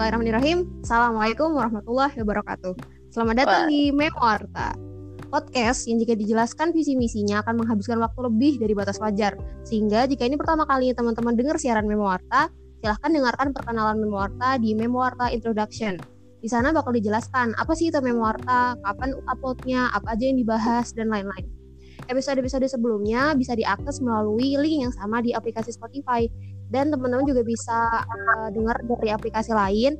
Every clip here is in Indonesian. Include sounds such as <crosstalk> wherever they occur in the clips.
Bismillahirrahmanirrahim. Assalamualaikum warahmatullahi wabarakatuh. Selamat datang Wah. di Memoarta. Podcast yang jika dijelaskan visi misinya akan menghabiskan waktu lebih dari batas wajar. Sehingga jika ini pertama kalinya teman-teman dengar siaran Memoarta, silahkan dengarkan perkenalan Memoarta di Memoarta Introduction. Di sana bakal dijelaskan apa sih itu Memoarta, kapan uploadnya, apa aja yang dibahas, dan lain-lain. Episode-episode sebelumnya bisa diakses melalui link yang sama di aplikasi Spotify. Dan teman-teman juga bisa uh, dengar dari aplikasi lain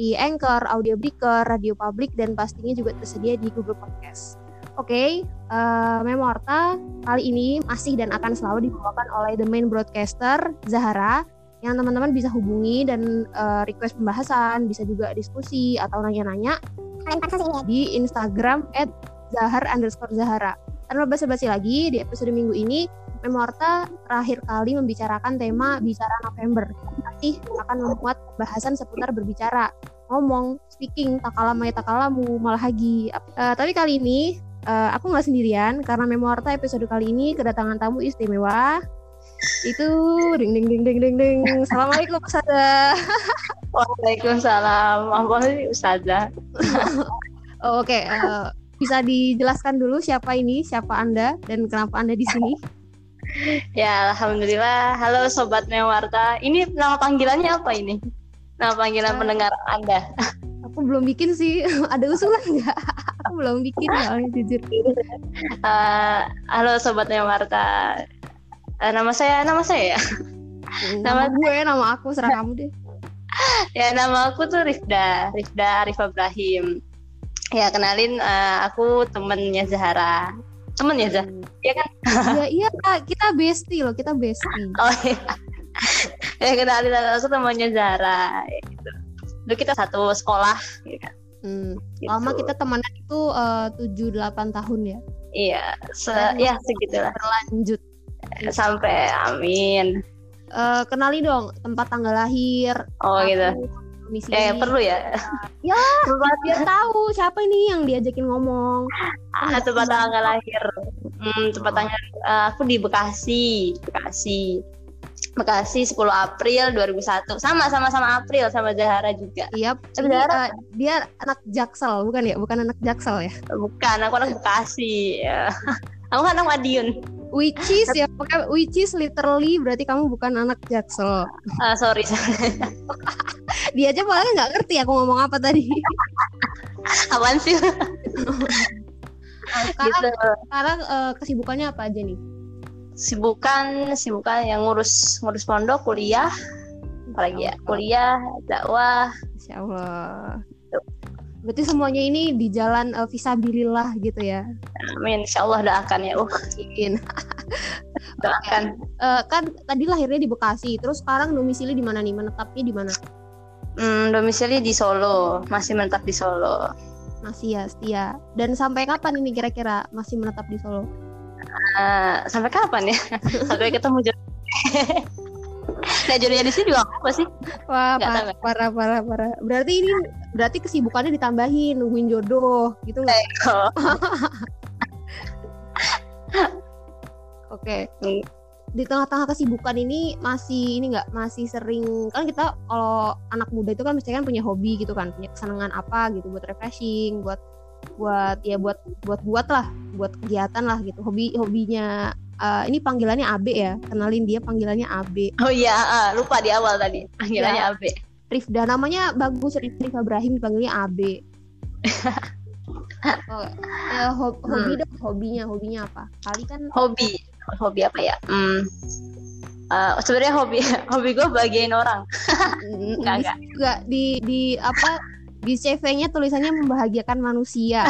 di Anchor, Audio Breaker, Radio Public, dan pastinya juga tersedia di Google Podcast. Oke, uh, Memorta kali ini masih dan akan selalu dibawakan oleh the main broadcaster Zahara yang teman-teman bisa hubungi dan uh, request pembahasan, bisa juga diskusi atau nanya-nanya di Instagram at Zahar underscore Zahara. Tanpa basa-basi lagi, di episode minggu ini Memorta terakhir kali membicarakan tema Bicara November. Masih akan membuat bahasan seputar berbicara, ngomong, speaking, takalamu ya takalamu, malah lagi. Uh, tapi kali ini uh, aku nggak sendirian karena Memorta episode kali ini kedatangan tamu istimewa. Itu ding ding ding ding ding ding. Assalamualaikum Ustazah. Waalaikumsalam. Apa sih Ustazah? oh, Oke, okay. uh, bisa dijelaskan dulu siapa ini, siapa Anda dan kenapa Anda di sini? Ya, alhamdulillah. Halo sobat Mewarta. Ini nama panggilannya apa ini? Nama panggilan uh, pendengar Anda. Aku belum bikin sih. <laughs> Ada usulan nggak? aku belum bikin ya, jujur. Uh, halo sobat Mewarta. Uh, nama saya, nama saya ya. nama, nama gue, nama aku, serah kamu deh. <laughs> ya, nama aku tuh Rifda, Rifda Arif Ibrahim. Ya, kenalin uh, aku temennya Zahara temen ya Zah? Iya kan? Iya iya kita bestie loh kita bestie. <laughs> Oh iya. ya kenalin aku temannya Zara. Gitu. Dulu kita satu sekolah. Gitu. Hmm. Gitu. Lama kita temenan itu tujuh delapan tahun ya? Iya, se ya segitulah. Berlanjut. Sampai amin. Uh, kenali dong tempat tanggal lahir. Oh gitu misi eh perlu ya? <laughs> Ya <laughs> biar tahu siapa ini yang diajakin ngomong. Ah tempat tanggal lahir. Hmm, tempat tanggal uh, aku di Bekasi. Bekasi. Bekasi 10 April 2001 sama sama sama April sama Zahara juga. Iya tapi Zahara uh, dia anak Jaksel bukan ya? Bukan anak Jaksel ya? Bukan aku anak Bekasi ya. <laughs> aku kan anak Madiun which is ya pakai which is literally berarti kamu bukan anak Jaksel. Uh, sorry. Dia aja malah nggak ngerti aku ngomong apa tadi. Apaan sih? Nah, sekarang gitu. sekarang uh, kesibukannya apa aja nih? Sibukan, sibukan yang ngurus ngurus pondok, kuliah, apalagi ya, kuliah, dakwah. Insya Allah. Berarti semuanya ini di jalan uh, visabilillah gitu ya. Amin. Insya Allah doakan ya. Uh. <laughs> doakan. Uh, kan tadi lahirnya di Bekasi, terus sekarang domisili di mana nih? Menetapnya di mana? Hmm, domisili di Solo, masih menetap di Solo. Masih ya, setia. Dan sampai kapan ini kira-kira masih menetap di Solo? Uh, sampai kapan ya? <laughs> sampai ketemu jodoh. Nah jodohnya di sini juga apa sih? Wah, parah, parah, parah, parah. Berarti ini berarti kesibukannya ditambahin nungguin jodoh gitu nggak? <laughs> Oke. Okay. Di tengah-tengah kesibukan ini masih ini nggak masih sering kan kita kalau anak muda itu kan mesti kan punya hobi gitu kan punya kesenangan apa gitu buat refreshing buat buat ya buat buat buat lah buat kegiatan lah gitu hobi hobinya uh, ini panggilannya AB ya. Kenalin dia panggilannya AB oh iya uh, lupa di awal tadi. Panggilannya ya. AB Rifda namanya bagus Rifda Ibrahim dipanggilnya AB <laughs> oh, ya, hobi, hmm. hobi dong hobinya hobinya apa? Kali kan hobi hobi apa ya? Hmm. Uh, sebenarnya hobi <laughs> hobi gue bagian orang. Enggak <laughs> enggak juga di di apa di CV-nya tulisannya membahagiakan manusia.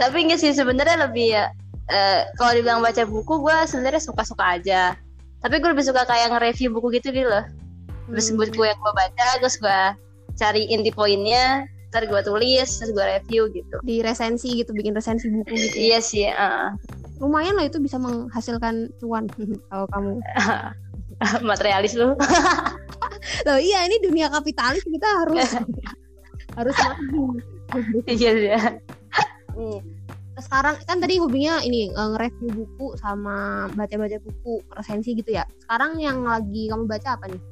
Tapi enggak sih sebenarnya lebih ya uh, kalau dibilang baca buku gue sebenarnya suka-suka aja. Tapi gue lebih suka kayak nge-review buku gitu deh loh. Terus hmm. buku yang gue baca terus gue cari inti poinnya ntar gue tulis terus gue review gitu. Di resensi gitu bikin resensi buku gitu ya? iya sih uh. lumayan loh itu bisa menghasilkan cuan <laughs> kalau kamu. <laughs> Materialis lu. <laughs> Loh iya ini dunia kapitalis kita harus harus iya iya sekarang kan tadi hobinya ini nge-review buku sama baca-baca buku resensi gitu ya. Sekarang yang lagi kamu baca apa nih?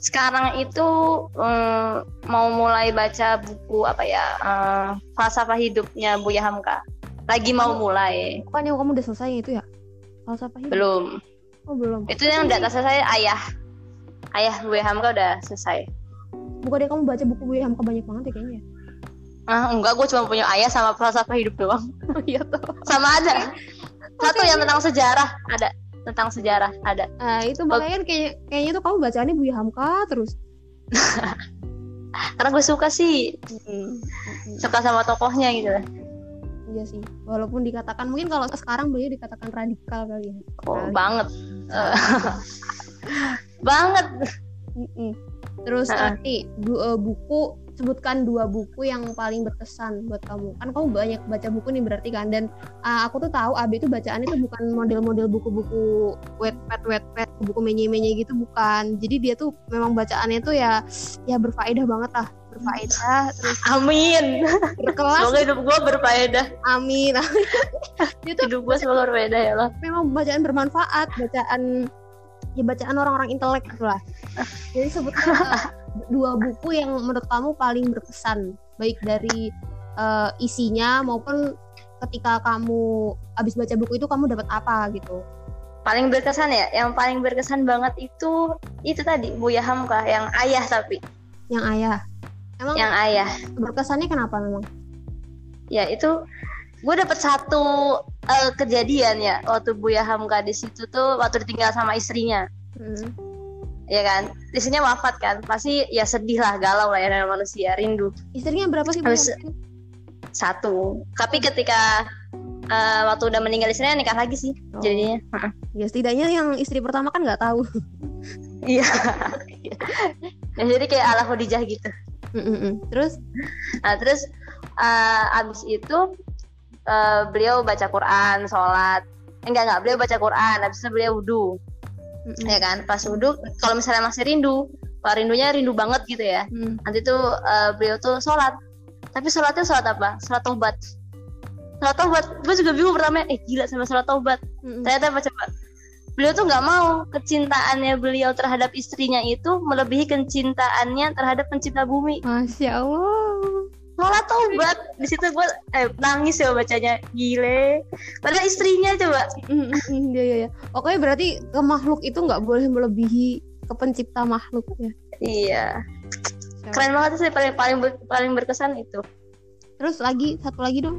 Sekarang itu um, mau mulai baca buku apa ya uh, falsafah hidupnya Buya Hamka. Lagi mau mulai. Bukan yang kamu udah selesai itu ya? Falsafah hidup? Belum. Oh belum. Itu yang udah selesai ayah. Ayah Buya Hamka udah selesai. Bukan deh kamu baca buku Buya Hamka banyak banget ya kayaknya ah enggak gue cuma punya ayah sama falsafah hidup doang. Oh iya tuh sama ada. Satu yang tentang sejarah. Ada. Tentang sejarah ada. Nah itu makanya kayaknya kayaknya tuh kamu bacaannya Buya Hamka terus. <laughs> Karena gue suka sih. Suka sama tokohnya gitu. Iya sih. Walaupun dikatakan mungkin kalau sekarang beliau dikatakan radikal kali ya. Oh, banget. <laughs> Banget terus nanti uh, buku sebutkan dua buku yang paling berkesan buat kamu. Kan kamu banyak baca buku nih berarti kan. Dan uh, aku tuh tahu Abi itu bacaannya tuh bukan model-model buku-buku wet pet wet pet buku menye-menye gitu bukan. Jadi dia tuh memang bacaannya tuh ya ya berfaedah banget lah. Berfaedah terus amin. berkelas. Semoga hidup gue berfaedah. Amin. <laughs> Dia tuh hidup gue semoga berfaedah ya Allah. memang bacaan bermanfaat bacaan ya bacaan orang-orang intelek gitu lah. Jadi sebutkan uh, <laughs> dua buku yang menurut kamu paling berkesan baik dari uh, isinya maupun ketika kamu habis baca buku itu kamu dapat apa gitu. Paling berkesan ya? Yang paling berkesan banget itu itu tadi Buya Hamka yang ayah tapi. Yang ayah? Emang yang ayah. berkesannya kenapa memang? Ya itu gue dapet satu uh, kejadian ya waktu Buya Hamka di situ tuh waktu ditinggal sama istrinya. Hmm. ya kan? Istrinya wafat kan? Pasti ya sedih lah galau lah ya manusia rindu. Istrinya berapa sih Habis, satu. Tapi ketika uh, waktu udah meninggal istrinya nikah lagi sih oh. jadinya. Ya setidaknya yang istri pertama kan nggak tahu. <laughs> Iya. <laughs> Ya, jadi kayak ala Khadijah gitu. Mm -mm. terus? Nah terus uh, abis itu uh, beliau baca Quran, sholat. Enggak enggak, beliau baca Quran, habis itu beliau wudhu. Mm-hmm. Ya kan, pas wudhu, kalau misalnya masih rindu, kalau rindunya rindu banget gitu ya. Mm. Nanti tuh uh, beliau tuh sholat. Tapi sholatnya sholat apa? Sholat tobat. Sholat tobat. Gue juga bingung pertama, eh gila sama sholat tobat. Mm-hmm. Ternyata apa coba? Beliau tuh nggak mau kecintaannya beliau terhadap istrinya itu melebihi kecintaannya terhadap pencinta bumi. Masya Allah malah tobat di situ gue eh, nangis ya bacanya. Gile. Padahal istrinya coba. Iya iya iya. Oke berarti ke makhluk itu nggak boleh melebihi ke pencipta makhluk ya iya keren banget sih paling paling ber, paling berkesan itu. Terus lagi satu lagi dong.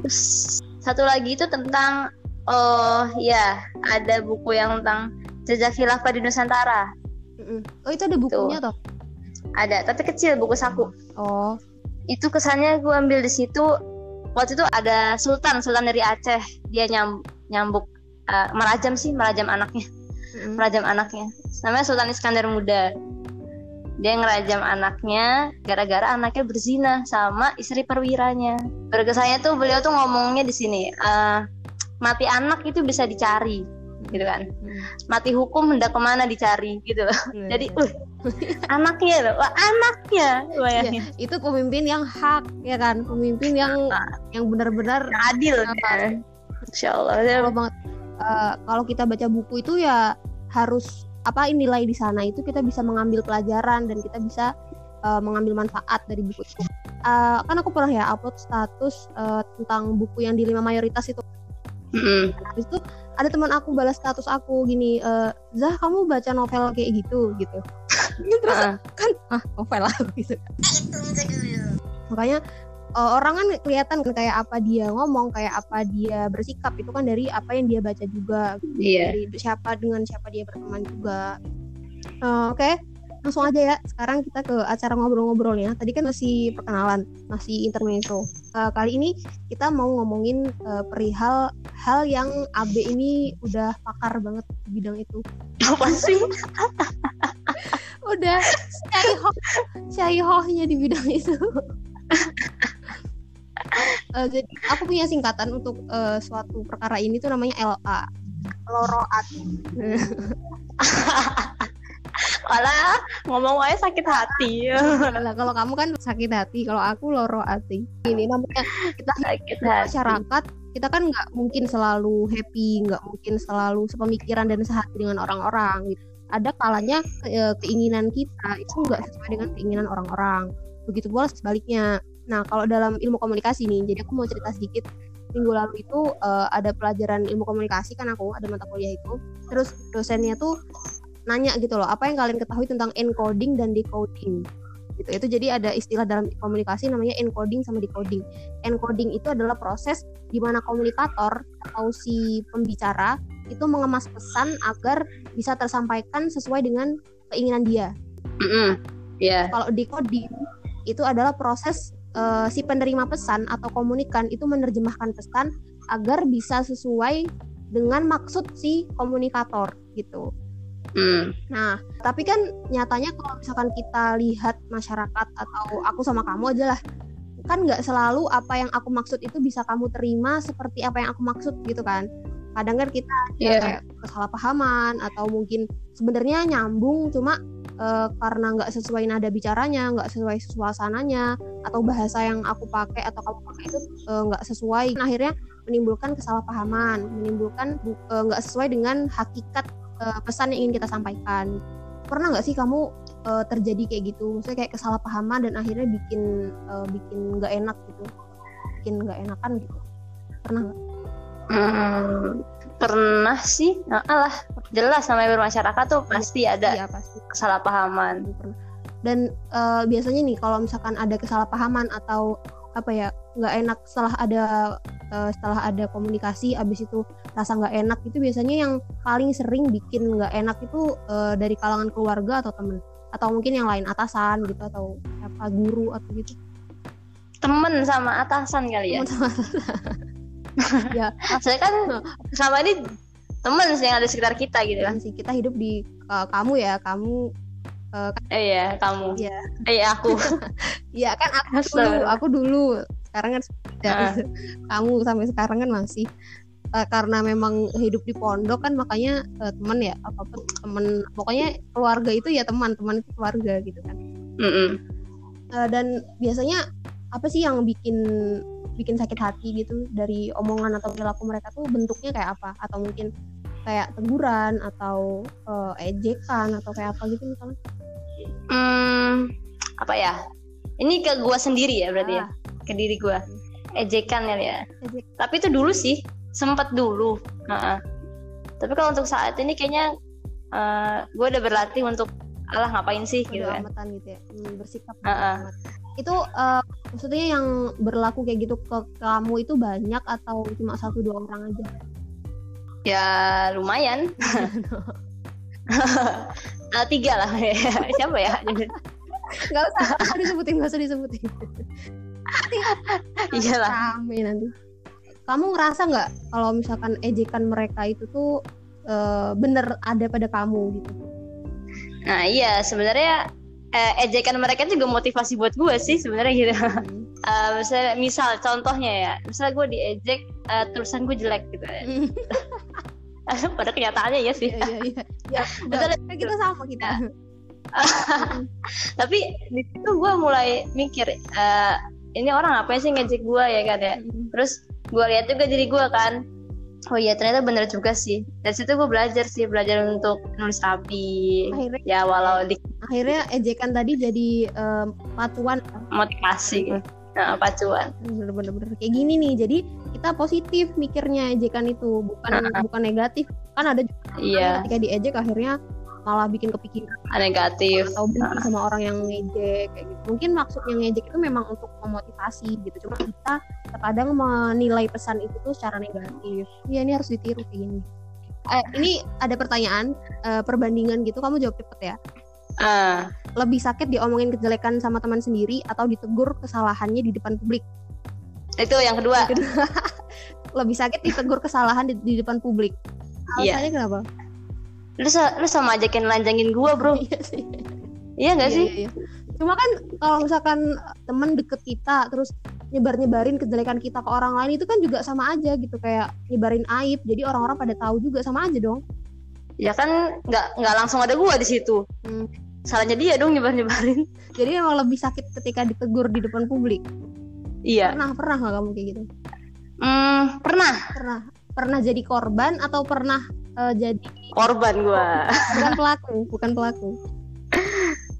Satu lagi itu tentang oh ya ada buku yang tentang jejak khilafah di Nusantara. Oh itu ada bukunya tuh. toh? Ada tapi kecil buku saku. Oh itu kesannya gue ambil di situ. Waktu itu ada Sultan Sultan dari Aceh. Dia nyam, nyambuk. Uh, merajam sih merajam anaknya. Mm-hmm. merajam anaknya. Namanya Sultan Iskandar Muda. Dia ngerajam anaknya gara-gara anaknya berzina sama istri perwiranya. Berkesannya tuh beliau tuh ngomongnya di sini uh, mati anak itu bisa dicari gitu kan hmm. mati hukum hendak ke mana dicari gitu loh <laughs> hmm. jadi uh, anaknya loh Wah, anaknya ya, itu pemimpin yang hak ya kan pemimpin yang nah, yang benar-benar adil ya. Insya Allah ya. kalau banget uh, kalau kita baca buku itu ya harus apa nilai di sana itu kita bisa mengambil pelajaran dan kita bisa uh, mengambil manfaat dari buku itu uh, kan aku pernah ya upload status uh, tentang buku yang di lima mayoritas itu Mm. Habis itu ada teman aku balas status aku gini, e, Zah kamu baca novel kayak gitu gitu. Terus uh. kan ah novel lah <laughs> gitu. Makanya uh, orang kan kelihatan kan kayak apa dia ngomong, kayak apa dia bersikap itu kan dari apa yang dia baca juga. Yeah. Dari siapa dengan siapa dia berteman juga. Uh, Oke, okay langsung aja ya. Sekarang kita ke acara ngobrol-ngobrolnya. Tadi kan masih perkenalan masih intermezzo. Uh, kali ini kita mau ngomongin uh, perihal hal yang AB ini udah pakar banget di bidang itu. Apa sih? <laughs> Udah cari hohnya di bidang itu. Uh, <laughs> jadi aku punya singkatan untuk uh, suatu perkara ini tuh namanya LA loroat Alah, ngomong aja sakit hati. <laughs> Lah kalau kamu kan sakit hati, kalau aku loro hati. Ini namanya kita sakit hati. masyarakat, kita kan nggak mungkin selalu happy, nggak mungkin selalu sepemikiran dan sehati dengan orang-orang gitu. ada kalanya e, keinginan kita itu nggak sesuai dengan keinginan orang-orang begitu pula sebaliknya nah kalau dalam ilmu komunikasi nih jadi aku mau cerita sedikit minggu lalu itu uh, ada pelajaran ilmu komunikasi kan aku ada mata kuliah itu terus dosennya tuh nanya gitu loh apa yang kalian ketahui tentang encoding dan decoding gitu itu jadi ada istilah dalam komunikasi namanya encoding sama decoding encoding itu adalah proses di mana komunikator atau si pembicara itu mengemas pesan agar bisa tersampaikan sesuai dengan keinginan dia. Mm -hmm. Yeah. Kalau decoding itu adalah proses uh, si penerima pesan atau komunikan itu menerjemahkan pesan agar bisa sesuai dengan maksud si komunikator gitu. Mm. Nah, tapi kan nyatanya kalau misalkan kita lihat masyarakat atau aku sama kamu aja lah, kan nggak selalu apa yang aku maksud itu bisa kamu terima seperti apa yang aku maksud gitu kan. Kadang kan kita yeah. kayak kesalahpahaman atau mungkin sebenarnya nyambung cuma uh, karena nggak sesuai nada bicaranya, nggak sesuai suasananya atau bahasa yang aku pakai atau kamu pakai itu eh, nggak uh, sesuai. Nah, akhirnya menimbulkan kesalahpahaman, menimbulkan nggak uh, sesuai dengan hakikat uh, pesan yang ingin kita sampaikan. Pernah nggak sih kamu uh, terjadi kayak gitu? Maksudnya kayak kesalahpahaman dan akhirnya bikin uh, bikin nggak enak gitu. Bikin nggak enakan gitu. Pernah nggak? Hmm, pernah sih. Nah, alah jelas namanya bermasyarakat tuh pasti ya, ada iya, pasti. kesalahpahaman. Dan uh, biasanya nih kalau misalkan ada kesalahpahaman atau apa ya nggak enak setelah ada uh, setelah ada komunikasi abis itu rasa nggak enak itu biasanya yang paling sering bikin nggak enak itu uh, dari kalangan keluarga atau temen. Atau mungkin yang lain atasan gitu atau apa guru atau gitu. Temen sama atasan kali ya? Temen sama <laughs> ya. Saya kan sama ini temen sih yang ada di sekitar kita gitu kan? Sih kita hidup di uh, kamu ya kamu uh, eh ya kamu. ya eh aku. <laughs> Ya kan aku dulu aku dulu. Sekarang kan uh. <laughs> kamu sampai sekarang kan masih. Uh, karena memang hidup di pondok kan makanya uh, teman ya apa apa teman pokoknya keluarga itu ya teman teman itu keluarga gitu kan. Mm -mm. Uh, dan biasanya apa sih yang bikin bikin sakit hati gitu dari omongan atau perilaku mereka tuh bentuknya kayak apa? Atau mungkin kayak teguran atau uh, ejekan atau kayak apa gitu misalnya? Hmm, apa ya? Ini ke gua sendiri ya berarti ya? ah. ya ke diri gue ejekan ya. Ya tapi itu dulu sih sempat dulu. Nah, tapi kalau untuk saat ini kayaknya uh, eh, gue udah berlatih untuk alah ngapain sih? Gitu kan. gitu ya? Hmm, bersikap uh -uh. itu uh, maksudnya yang berlaku kayak gitu ke kamu itu banyak atau cuma satu dua orang aja ya lumayan. Uh, <laughs> tiga lah. <laughs> Siapa ya? Nggak usah nggak usah disebutin nggak usah disebutin. Iyalah rame nanti. Kamu ngerasa nggak kalau misalkan ejekan mereka itu tuh uh, bener ada pada kamu gitu? Nah iya sebenarnya eh, ejekan mereka juga motivasi buat gue sih sebenarnya gitu. Hmm. <laughs> uh, misalnya misal contohnya ya. Misalnya gue diejek uh, tulisan gue jelek gitu ya. <laughs> Pada kenyataannya ya sih. Iya, iya, iya. ya, <laughs> kita sama kita. <laughs> Tapi di situ gue mulai mikir uh, ini orang apa sih ngejek gue ya kan ya? Terus gue lihat juga diri gue kan. Oh iya ternyata bener juga sih. Dari situ gue belajar sih belajar untuk nulis rapi. Akhirnya, ya walau di akhirnya ejekan tadi jadi um, patuan. Motivasi. Hmm. nah, pacuan bener-bener kayak gini nih jadi kita positif mikirnya ejekan itu bukan bukan negatif. Kan ada juga iya. ketika diejek akhirnya malah bikin kepikiran. Negatif. Atau benci sama orang yang ngejek kayak gitu. Mungkin maksudnya ngejek itu memang untuk memotivasi gitu. Cuma kita terkadang menilai pesan itu tuh secara negatif. Ya ini harus ditiru kayak gini eh, ini ada pertanyaan uh, perbandingan gitu. Kamu jawab cepet ya. Uh. lebih sakit diomongin kejelekan sama teman sendiri atau ditegur kesalahannya di depan publik itu yang kedua, yang kedua. <laughs> Lebih sakit ditegur kesalahan di, di depan publik. Iya. alasannya yeah. kenapa? Lu lu sama ajakin lanjangin gua bro. <laughs> Iya sih. Iya gak iya, sih? iya, iya. cuma kan kalau misalkan temen deket kita terus nyebar nyebarin kejelekan kita ke orang lain itu kan juga sama aja gitu. Kayak nyebarin aib. Jadi orang-orang pada tahu juga sama aja dong. Ya kan nggak nggak langsung ada gua di situ. Hmm. salahnya dia dong nyebar nyebarin jadi emang lebih sakit ketika ditegur di depan publik iya. Pernah pernah nggak kamu kayak gitu? Hmm, pernah. Pernah. Pernah jadi korban atau pernah eh, jadi korban gua. Bukan pelaku bukan pelaku.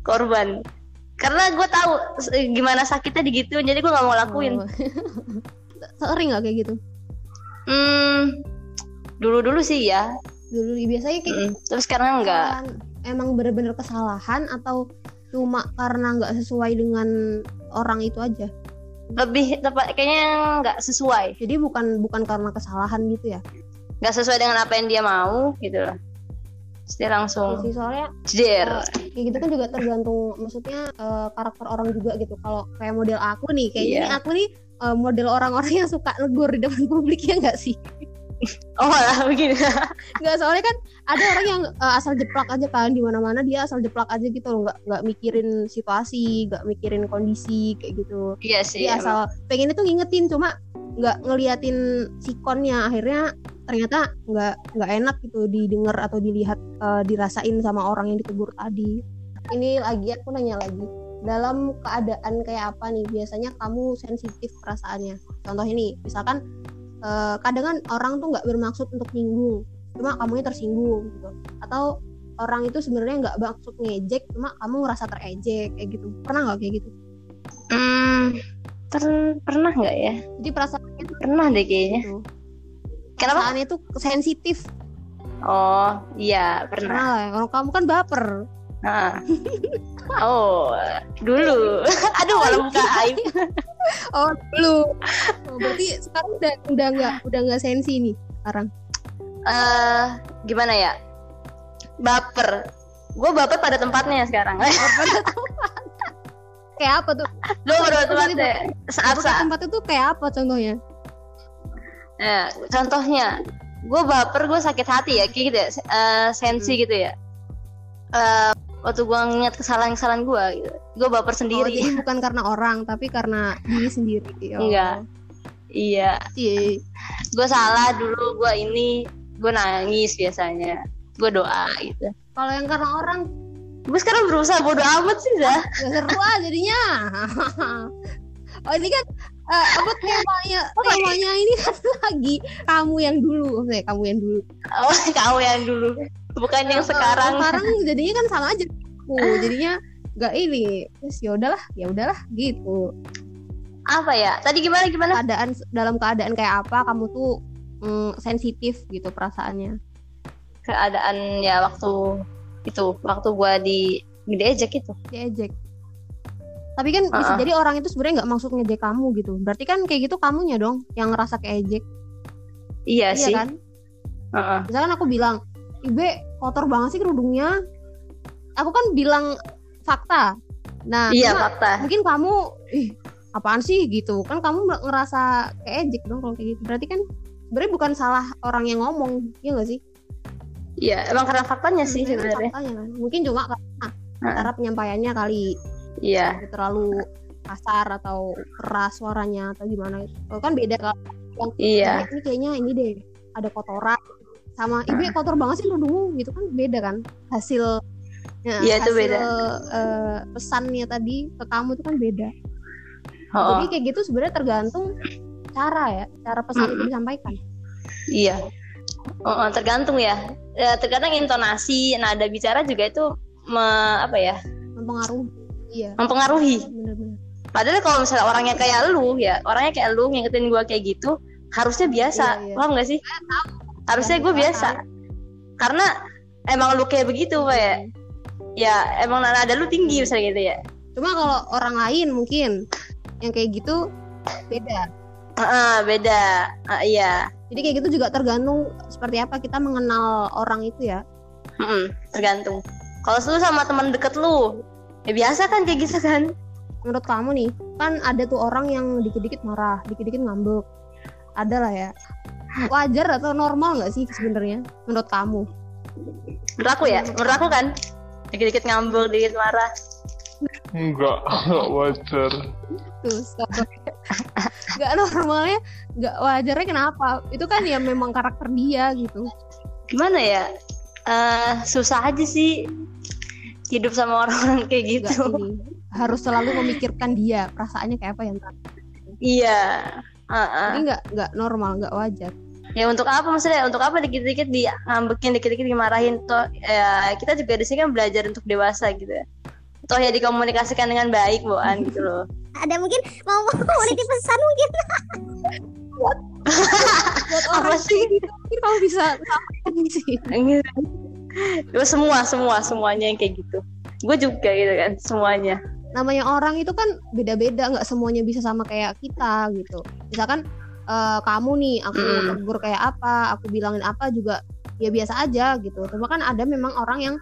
Korban. Karena gue tahu gimana sakitnya digituin jadi gue nggak mau lakuin. Oh. <laughs> sering nggak kayak gitu? Hmm dulu dulu sih ya. Dulu biasanya kayak Mm, terus sekarang enggak emang bener-bener kesalahan atau cuma karena nggak sesuai dengan orang itu aja lebih tepat kayaknya nggak sesuai. Jadi bukan bukan karena kesalahan gitu ya? Nggak sesuai dengan apa yang dia mau gitu loh. Terus dia Iya langsung sih soalnya jeder kayak gitu kan juga tergantung maksudnya eh, karakter orang juga gitu. Kalau kayak model aku nih kayaknya nih aku nih eh, model orang-orang yang suka negur di depan publik ya nggak sih oh lah <laughs> begini nggak soalnya kan ada orang yang eh, asal jeplak aja kan di mana-mana dia asal jeplak aja gitu loh. Nggak nggak mikirin situasi nggak mikirin kondisi kayak gitu. Iya sih dia emang. asal pengen itu ngingetin cuma nggak ngeliatin sikonnya akhirnya ternyata nggak nggak enak gitu didengar atau dilihat eh, dirasain sama orang yang ditegur tadi. Ini lagi aku nanya lagi. Dalam keadaan kayak apa nih? Biasanya kamu sensitif perasaannya. Contoh ini misalkan eh, kadang kan orang tuh nggak bermaksud untuk nyinggung cuma kamunya tersinggung gitu. Atau orang itu sebenarnya nggak maksud ngejek cuma kamu ngerasa terejek kayak gitu. Pernah nggak kayak gitu? Hmm per- pernah nggak ya? Jadi perasaannya tuh pernah deh kayaknya. gitu. kenapa? Perasaannya tuh sensitif. Oh iya pernah. Pernah lah kalau kamu kan baper Nah. <laughs> oh dulu. <laughs> Aduh malah buka aib <laughs> oh dulu. Oh, berarti sekarang udah udah nggak udah nggak sensi nih sekarang. Eh gimana ya? Baper. Gue baper pada tempatnya sekarang. Kayak apa tuh? Lo pada tempatnya. saat Baper ke saat tempat itu kayak apa contohnya? Nah, contohnya, gue baper, gue sakit hati ya, kayak gitu ya, eh, sensi Hmm. gitu ya. Eh, waktu gue ngeliat kesalahan-kesalahan gue, gitu. gue baper oh, sendiri. jadi bukan karena orang tapi karena diri sendiri oh. Enggak. iya, Iya. gue salah dulu, gue ini, gue nangis biasanya, gue doa gitu. kalau yang karena orang Gue sekarang berusaha bodo amat sih, Zah. nggak seru ah jadinya <laughs> oh ini kan eh, apa temanya temanya ini kan <laughs> lagi kamu yang dulu Maksudnya kamu yang dulu. Oh, <laughs> kau yang dulu, bukan yang Kalau sekarang. sekarang <laughs> jadinya kan sama aja. Aku jadinya nggak ini. Terus ya udahlah ya udahlah gitu. Apa ya? Tadi gimana gimana? keadaan dalam keadaan kayak apa kamu tuh mm, sensitif gitu perasaannya. Keadaan ya waktu itu, waktu gue di diejek itu. diejek tapi kan bisa Uh-uh. jadi orang itu sebenarnya nggak maksud ngejek kamu gitu berarti kan kayak gitu kamunya dong yang ngerasa keejek Iya, iya sih. kan Heeh. misalkan aku bilang ibe kotor banget sih kerudungnya aku kan bilang fakta nah Iya, fakta. mungkin kamu ih apaan sih gitu kan kamu ngerasa keejek dong kalau kayak gitu berarti kan sebenarnya bukan salah orang yang ngomong iya gak sih Iya, emang karena faktanya sih Hmm, sebenarnya. faktanya kan mungkin cuma karena Heeh. cara penyampaiannya kali Iya. terlalu kasar atau keras suaranya atau gimana Oh, kan beda kalau yang Iya. "Ibe, ini kayaknya ini deh ada kotoran sama ibu kotor banget sih kerudungmu gitu kan beda kan hasil ya, Iya, itu hasil, beda. eh, pesannya tadi ke kamu itu kan beda Oh, jadi kayak gitu sebenarnya tergantung cara ya cara pesan itu Mm-mm. disampaikan iya. Oh, oh, tergantung ya. Ya, Terkadang intonasi, nada bicara juga itu me- apa ya? mempengaruhi iya mempengaruhi. benar-benar Padahal kalau misalnya orangnya kayak lu ya, orangnya kayak lu ngingetin gua kayak gitu, harusnya biasa. Iya, iya. Paham gak sih? Harusnya gue Iya, biasa. Karena emang lu kayak begitu, Pak ya. Ya, emang nada lu tinggi misalnya gitu ya. cuma kalau orang lain mungkin yang kayak gitu beda Ah, beda. Ah, iya. jadi kayak gitu juga tergantung seperti apa kita mengenal orang itu ya Mm-mm, tergantung. Kalau lu sama teman deket lu, ya biasa kan kayak gitu kan? menurut kamu nih kan ada tuh orang yang dikit-dikit marah dikit-dikit ngambek ada lah ya wajar atau normal nggak sih sebenarnya menurut kamu Menurut aku ya, menurut aku kan dikit-dikit ngambek, dikit marah. Enggak, enggak <laughs> wajar. tuh stop. nggak normalnya nggak wajarnya kenapa itu kan ya memang karakter dia gitu Gimana ya? Eh susah aja sih hidup sama orang-orang kayak gitu. ini harus selalu memikirkan dia perasaannya kayak apa yang Iya. Ah, ah. jadi nggak nggak normal nggak wajar. Ya untuk apa maksudnya? Untuk apa dikit-dikit di ngambekin dikit-dikit dimarahin? Toh ya kita juga di sini kan belajar untuk dewasa gitu ya. Toh ya dikomunikasikan dengan baik buan gitu loh. <laughs> Ada mungkin mau mau pesan mungkin? <laughs> Buat apa orang sih mungkin kamu bisa sampaikan sih semua semua semuanya yang kayak gitu. Gue juga gitu kan semuanya. Namanya orang itu kan beda-beda nggak semuanya bisa sama kayak kita gitu. Misalkan eh, kamu nih aku Mm. tegur kayak apa aku bilangin apa juga ya biasa aja gitu. Cuma kan ada memang orang yang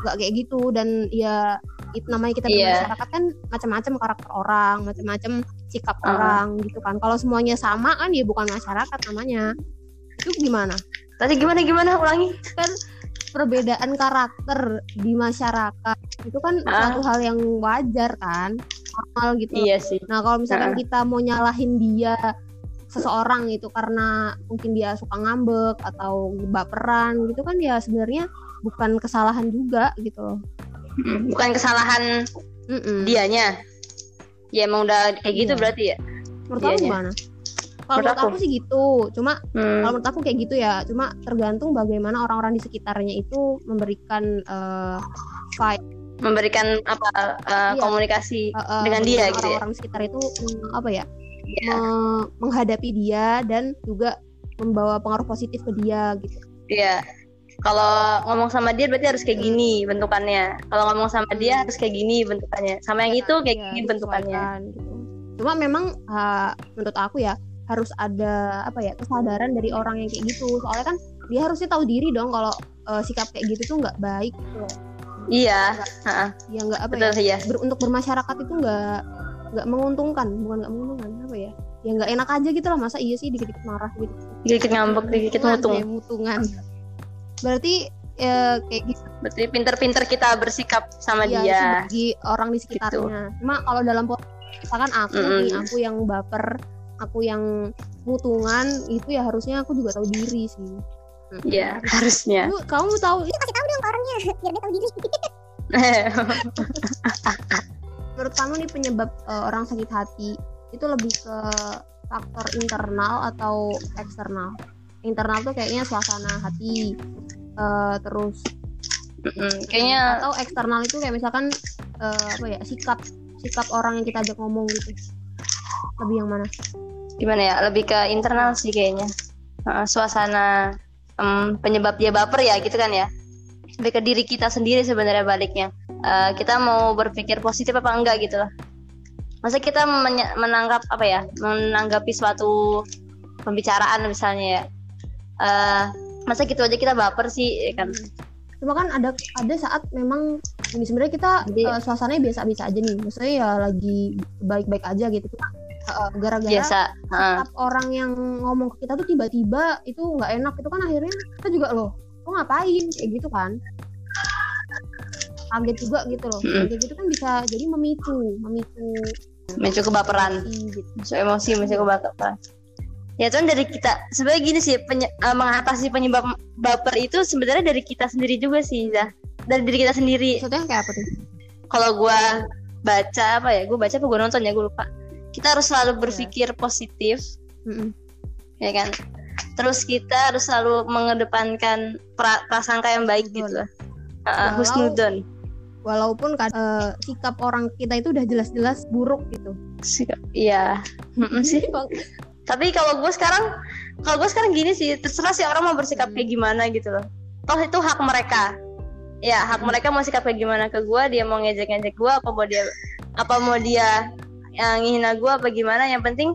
nggak kayak gitu dan ya itu namanya kita Iya. bermasyarakat kan macam-macam karakter orang macam-macam sikap Uh-uh. orang gitu kan. Kalau semuanya sama kan ya bukan masyarakat namanya. Itu gimana? Tadi gimana gimana? Ulangi perbedaan karakter di masyarakat itu kan Ah. satu hal yang wajar kan normal gitu iya sih Nah kalau misalkan Heeh. kita mau nyalahin dia seseorang itu karena mungkin dia suka ngambek atau baperan gitu kan ya sebenarnya bukan kesalahan juga gitu loh. Bukan kesalahan Mm-mm. dianya ya emang udah kayak gitu Iya. berarti ya Menurut kamu gimana? Kalau Menurut aku aku. sih gitu. Cuma Hmm. kalau menurut aku kayak gitu ya. Cuma tergantung bagaimana orang-orang di sekitarnya itu memberikan eh, vibe memberikan apa uh, Iya. komunikasi eh, eh, Dengan dia bagaimana gitu ya? Di sekitar itu mm, apa ya? Iya. me- menghadapi dia dan juga membawa pengaruh positif ke dia gitu. Iya. Kalau ngomong sama dia berarti harus kayak gini bentukannya. Kalau ngomong sama dia harus kayak gini bentukannya. Sama yang itu kayak Iya, gini bentukannya. gitu. Cuma memang uh, menurut aku ya harus ada apa ya kesadaran dari orang yang kayak gitu. Soalnya kan dia harusnya tahu diri dong kalau uh, sikap kayak gitu tuh nggak baik gitu loh. Iya. Ya nggak apa Betul ya. sih ya. ber- untuk bermasyarakat itu nggak nggak menguntungkan, bukan nggak menguntungkan apa ya? Ya nggak enak aja gitu lah masa iya sih dikit-dikit marah gitu. Dikit ngambek, dikit Mutungan mutung. ya, mutungan. Berarti ya kayak gitu Berarti pinter-pinter kita bersikap sama Iya, itu dia. bagi orang di sekitarnya. Cuma kalau dalam misalkan aku Mm-mm. nih, aku yang baper, aku yang mutungan, itu ya harusnya aku juga tahu diri sih. Iya, harusnya. Kamu, kamu tahu itu kasih tahu dong ke orangnya <laughs> biar dia tahu diri <laughs> menurut kamu nih penyebab eh, orang sakit hati itu lebih ke faktor internal atau eksternal? Internal tuh kayaknya suasana hati, eh, terus Mm-mm. Kayaknya atau eksternal itu kayak misalkan eh, apa ya sikap sikap orang yang kita ajak ngomong gitu. Lebih yang mana? Gimana ya? Lebih ke internal sih kayaknya. Heeh, suasana em, penyebab dia baper ya gitu kan ya. Lebih ke diri kita sendiri sebenarnya baliknya. Eh, kita mau berpikir positif apa enggak gitu loh. Masa kita menanggap apa ya? Menanggapi suatu pembicaraan misalnya ya. Eh, masa gitu aja kita baper sih ya kan? Cuma kan ada ada saat memang ini sebenarnya kita Jadi- eh, suasananya biasa-biasa aja nih. Maksudnya ya lagi baik-baik aja gitu. Cuma gara-gara Biasa. Setiap orang yang ngomong ke kita tuh tiba-tiba itu nggak enak. Itu kan akhirnya kita juga loh lo ngapain? Kayak gitu kan. Kaget juga gitu loh. Mm-mm. kayak gitu kan bisa jadi memicu memicu Memicu kebaperan. emosi gitu so emosi masih kebaperan. Ya itu kan dari kita sebenarnya gini sih penye- eh, mengatasi penyebab baper itu sebenarnya dari kita sendiri juga sih Zah. dari diri kita sendiri. Maksudnya kayak apa tuh? Kalau gua baca apa ya gua baca apa gua nonton ya gua lupa kita harus selalu berpikir positif. Mm-mm. ya kan? Terus kita harus selalu mengedepankan pra- prasangka yang baik gitu. Loh Uh, Walau- husnudon. walaupun kan eh, sikap orang kita itu udah jelas-jelas buruk gitu. Sikap- iya. Sih. <laughs> Tapi kalau gue sekarang kalau gue sekarang gini sih terserah sih orang mau bersikap kayak gimana gitu loh. Toh itu hak mereka. Ya hak mereka mau sikap kayak gimana ke gue dia mau ngejek-ngejek gue apa mau dia apa mau dia yang ngehina gue apa gimana. Yang penting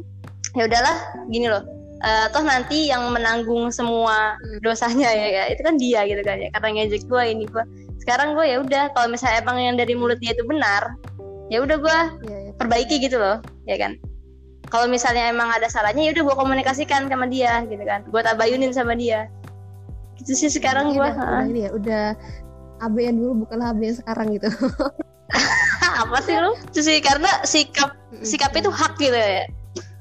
ya udahlah gini loh. Eh, toh nanti yang menanggung semua Hmm. dosanya ya, ya itu kan dia gitu kan ya karena ngejek gue ini gue sekarang gue ya udah kalau misalnya emang yang dari mulut dia itu benar ya udah gue Iya, iya. perbaiki gitu loh ya kan. Kalau misalnya emang ada salahnya ya udah gue komunikasikan sama dia gitu kan gue tabayunin sama dia. Gitu sih sekarang Ini gue udah, udah ini ya udah AB yang dulu bukanlah AB yang sekarang gitu <laughs> apa sih lu. Sih karena sikap sikap itu hak gitu ya.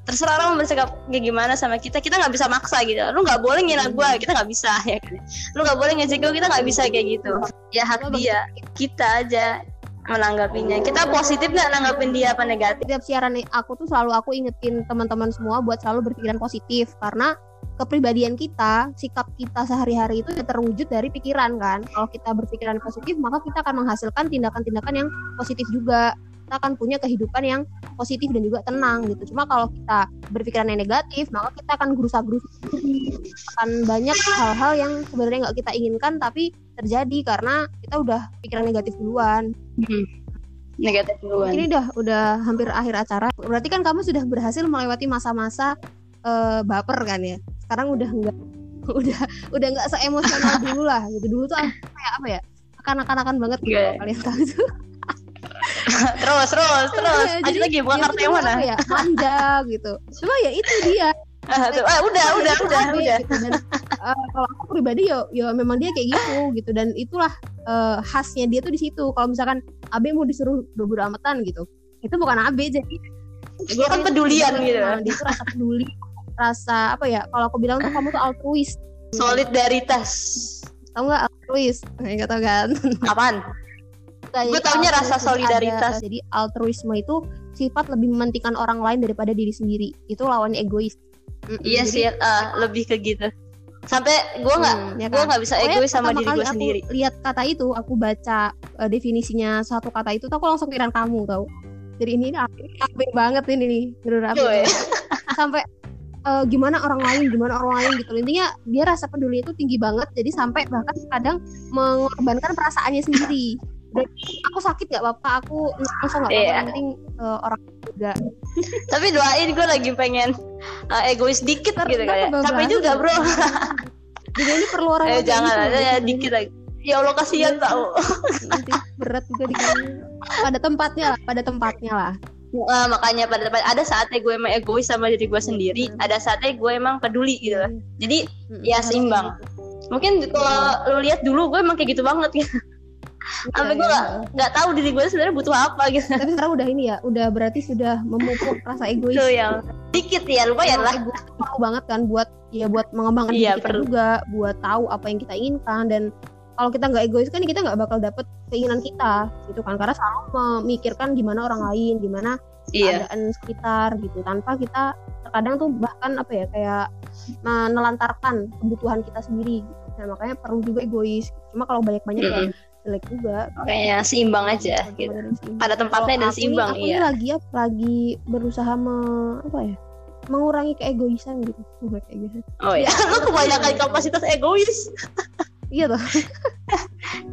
Terserah orang mau bersikap kayak gimana sama kita. Kita nggak bisa maksa gitu. Lu nggak boleh ngina gue kita nggak bisa <laughs> ya kan? Lu nggak boleh ngejek gue kita nggak bisa kayak gitu. Ya hak dia. Kita aja menanggapinya. Kita positif nggak nanggapin dia apa negatif? Setiap siaran aku tuh selalu aku ingetin teman-teman semua buat selalu berpikiran positif. Karena kepribadian kita, sikap kita sehari-hari itu ya terwujud dari pikiran kan. Kalau kita berpikiran positif, maka kita akan menghasilkan tindakan-tindakan yang positif juga. Kita akan punya kehidupan yang positif dan juga tenang gitu. Cuma kalau kita berpikiran yang negatif, maka kita akan gerusa-gerusu, akan banyak hal-hal yang sebenarnya nggak kita inginkan tapi terjadi karena kita udah pikiran negatif duluan. Hmm. Negatif duluan. Ini udah udah hampir akhir acara. Berarti kan kamu sudah berhasil melewati masa-masa eh, baper kan ya. Sekarang udah enggak <laughs> udah udah nggak seemosional dulu lah gitu. Dulu tuh kayak apa ya? Kanak-kanakan banget gitu, kalau kalian tahu itu. terus <laughs> terus terus. Iya, Lanjut jadi lagi bukan kartu yang mana? ya? Manja gitu. Cuma ya itu dia. <laughs> Ah, tuh. Ah, udah Dia udah udah udah. gitu. Dan eh, kalau aku pribadi ya ya memang dia kayak gitu gitu dan itulah eh, khasnya dia tuh di situ. Kalau misalkan AB mau disuruh bodo amatan gitu. Itu bukan AB jadi Gue kan pedulian gitu. Nah, dia tuh rasa peduli, rasa apa ya? Kalau aku bilang tuh kamu tuh altruis. Solidaritas. Tahu nggak altruis? <laughs> Nggak tahu kan? Apaan? Kayak Gue taunya rasa solidaritas. ada. jadi altruisme itu sifat lebih mementingkan orang lain daripada diri sendiri. Itu lawannya egois. Iya sih, ah, lebih ke gitu. Sampai gue nggak, Hmm, ya gue kan? nggak bisa egois sama diri gue sendiri. lihat kata itu, aku baca eh, definisinya satu kata itu, tuh aku langsung pikiran kamu tau. Jadi ini AB banget ini nih, bener. Sampai eh, gimana orang lain, gimana orang lain gitu. Intinya dia rasa peduli itu tinggi banget, jadi sampai bahkan kadang mengorbankan perasaannya sendiri. Dan aku sakit gak apa-apa, aku langsung gak apa-apa, Iya. yang penting eh, orang juga. <laughs> Tapi doain gue lagi pengen uh, egois dikit Ntar- gitu kayak. Capek juga bro. Juga <laughs> ini perlu orang eh jangan ada ya dikit lagi. Ya Allah kasihan tau. Nanti berat juga di pada tempatnya lah, pada tempatnya lah. Nah, makanya pada pada- ada saatnya gue emang egois sama diri gue sendiri, ada saatnya gue emang peduli gitu. loh. Jadi Mm-mm, ya seimbang. gitu. mungkin kalau lu lihat dulu gue emang kayak gitu banget <laughs> gitu. Sampai Iya, gue iya. nggak nggak tahu diri gue sebenarnya butuh apa gitu. Tapi sekarang udah ini ya, udah berarti sudah memupuk rasa egois. Itu yang dikit ya lumayan lah. perlu banget kan buat ya buat mengembangkan Iya, diri kita perlu. juga, buat tahu apa yang kita inginkan dan kalau kita nggak egois kan kita nggak bakal dapet keinginan kita gitu kan karena selalu memikirkan gimana orang lain, gimana Iya. keadaan sekitar gitu tanpa kita terkadang tuh bahkan apa ya kayak menelantarkan kebutuhan kita sendiri gitu. Nah, makanya perlu juga egois. Cuma kalau banyak-banyak ya Mm-mm. jelek juga. Makanya seimbang aja gitu. Seimbang. Pada tempatnya dan seimbang aku iya. nih lagi apa lagi berusaha me, apa ya mengurangi keegoisan gitu keegoisan. Oh ya, lu <laughs> kebanyakan kapasitas egois. <laughs> iya tuh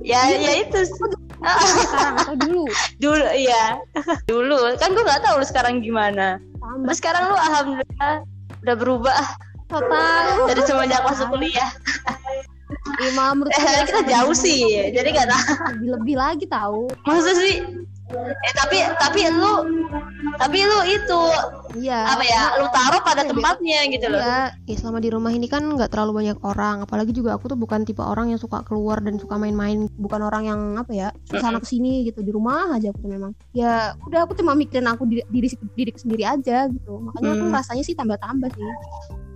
Ya, ya itu sekarang atau dulu dulu iya. <laughs> Dulu kan gue nggak tahu lu sekarang gimana. tambah sekarang lu alhamdulillah udah berubah total dari semenjak masuk kuliah. lima menurut Eh, kita jauh sih, jadi nggak tahu. lebih, lebih lagi tahu Masa sih? Eh tapi tapi lu tapi lu itu iya apa ya? Lu taruh pada Iya, tempatnya gitu loh. Iya, ya selama di rumah ini kan nggak terlalu banyak orang. Apalagi juga aku tuh bukan tipe orang yang suka keluar dan suka main-main. Bukan orang yang apa ya, ke sana ke sini gitu di rumah aja aku tuh memang. Ya udah aku cuma mikirin aku diri diri, diri sendiri aja gitu. Makanya aku Hmm. rasanya sih tambah-tambah sih.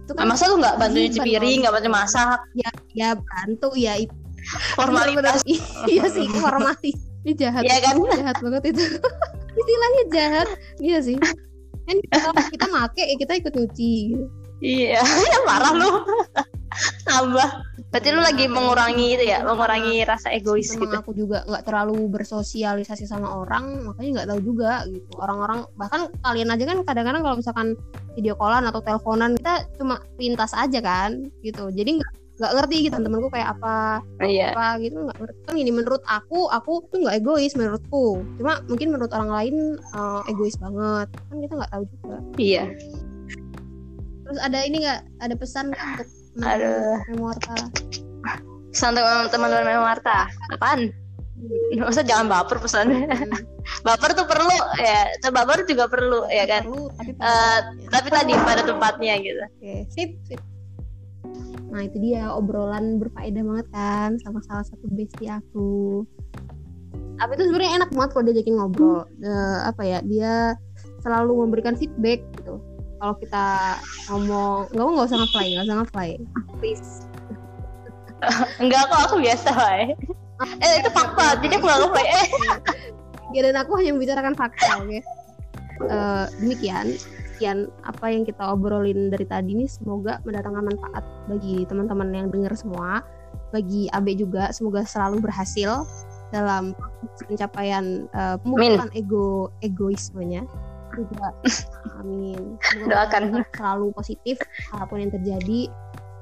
Itu Nah, masa lu nggak bantu Beban piring, nggak bantu masak, Ya, ya bantu ya formalitas, Bener-bener. iya sih, formality. Ini jahat. ya kan? Jahat banget itu. <laughs> Istilahnya jahat. Iya sih. Kan kita, kita make ya kita ikut nyuci gitu. Iya, <laughs> ya marah lu. Tambah. Berarti lu lagi mengurangi itu ya, mengurangi rasa egois memang gitu. aku juga nggak terlalu bersosialisasi sama orang makanya nggak tahu juga gitu orang-orang bahkan kalian aja kan kadang-kadang kalau misalkan video callan atau teleponan kita cuma pintas aja kan gitu jadi nggak nggak ngerti gitu temenku kayak apa Iya. apa gitu nggak ngerti kan ini menurut aku aku tuh nggak egois menurutku cuma mungkin menurut orang lain eh, egois banget kan kita nggak tahu juga Iya. terus ada ini nggak ada pesan nggak untuk Aduh. Memoarta Pesan untuk teman-teman Mama Marta. Apaan? Masa jangan baper pesannya. baper tuh perlu ya. Baper juga perlu ya kan. perlu tapi tempatnya. Tapi tadi pada tempatnya gitu. Oke, sip, sip. Nah, itu dia obrolan berfaedah banget kan sama salah satu bestie aku. Apa itu sebenarnya enak banget kalau diajakin ngobrol. Eh, apa ya? Dia selalu memberikan feedback gitu. Kalau kita ngomong, nggak mau nggak usah nge-play, nggak usah nge-play. Please. <laughs> Enggak kok aku biasa wae. Eh itu fakta. Jadi aku nggak. Eh. Ya, dan aku hanya membicarakan fakta, oke. Eh, demikian. Sekian apa yang kita obrolin dari tadi ini semoga mendatangkan manfaat bagi teman-teman yang dengar semua bagi Abe juga semoga selalu berhasil dalam pencapaian uh, pemulihan ego egoismenya. Juga <laughs> amin. Semoga Doakan. selalu positif apa pun yang terjadi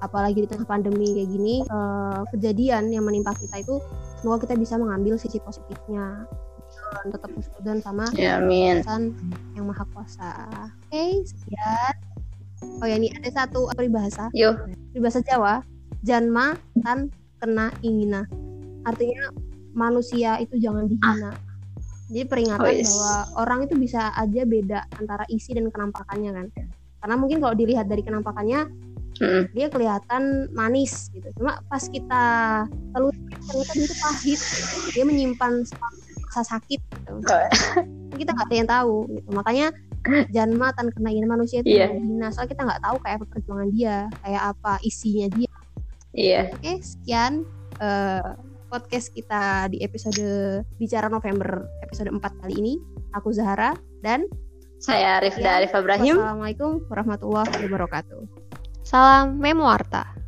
apalagi di tengah pandemi kayak gini eh, kejadian yang menimpa kita itu semoga kita bisa mengambil sisi positifnya tetap dan sama Ya, amin. Yang maha kuasa. Oke sekian. Oh ya ini ada satu peribahasa. Yo, peribahasa Jawa janma tan kena ingina. Artinya manusia itu jangan dihina. Jadi peringatan Oh, yes. bahwa orang itu bisa aja beda antara isi dan kenampakannya kan? Karena mungkin kalau dilihat dari kenampakannya Mm-mm. dia kelihatan manis gitu. Cuma pas kita telusuri ternyata dia itu pahit. Dia menyimpan rasa sakit gitu. <laughs> kita nggak ada yang tahu gitu makanya janma tan kena <laughs> ingina manusia itu jangan dihina soalnya kita nggak tahu kayak perjuangan dia kayak apa isinya dia Iya. Oke, sekian eh, podcast kita di episode Bicara November episode 4 kali ini. Aku Zahara dan Saya Rifda Ya, Arif Ibrahim. wassalamualaikum warahmatullahi wabarakatuh. Salam Memoarta.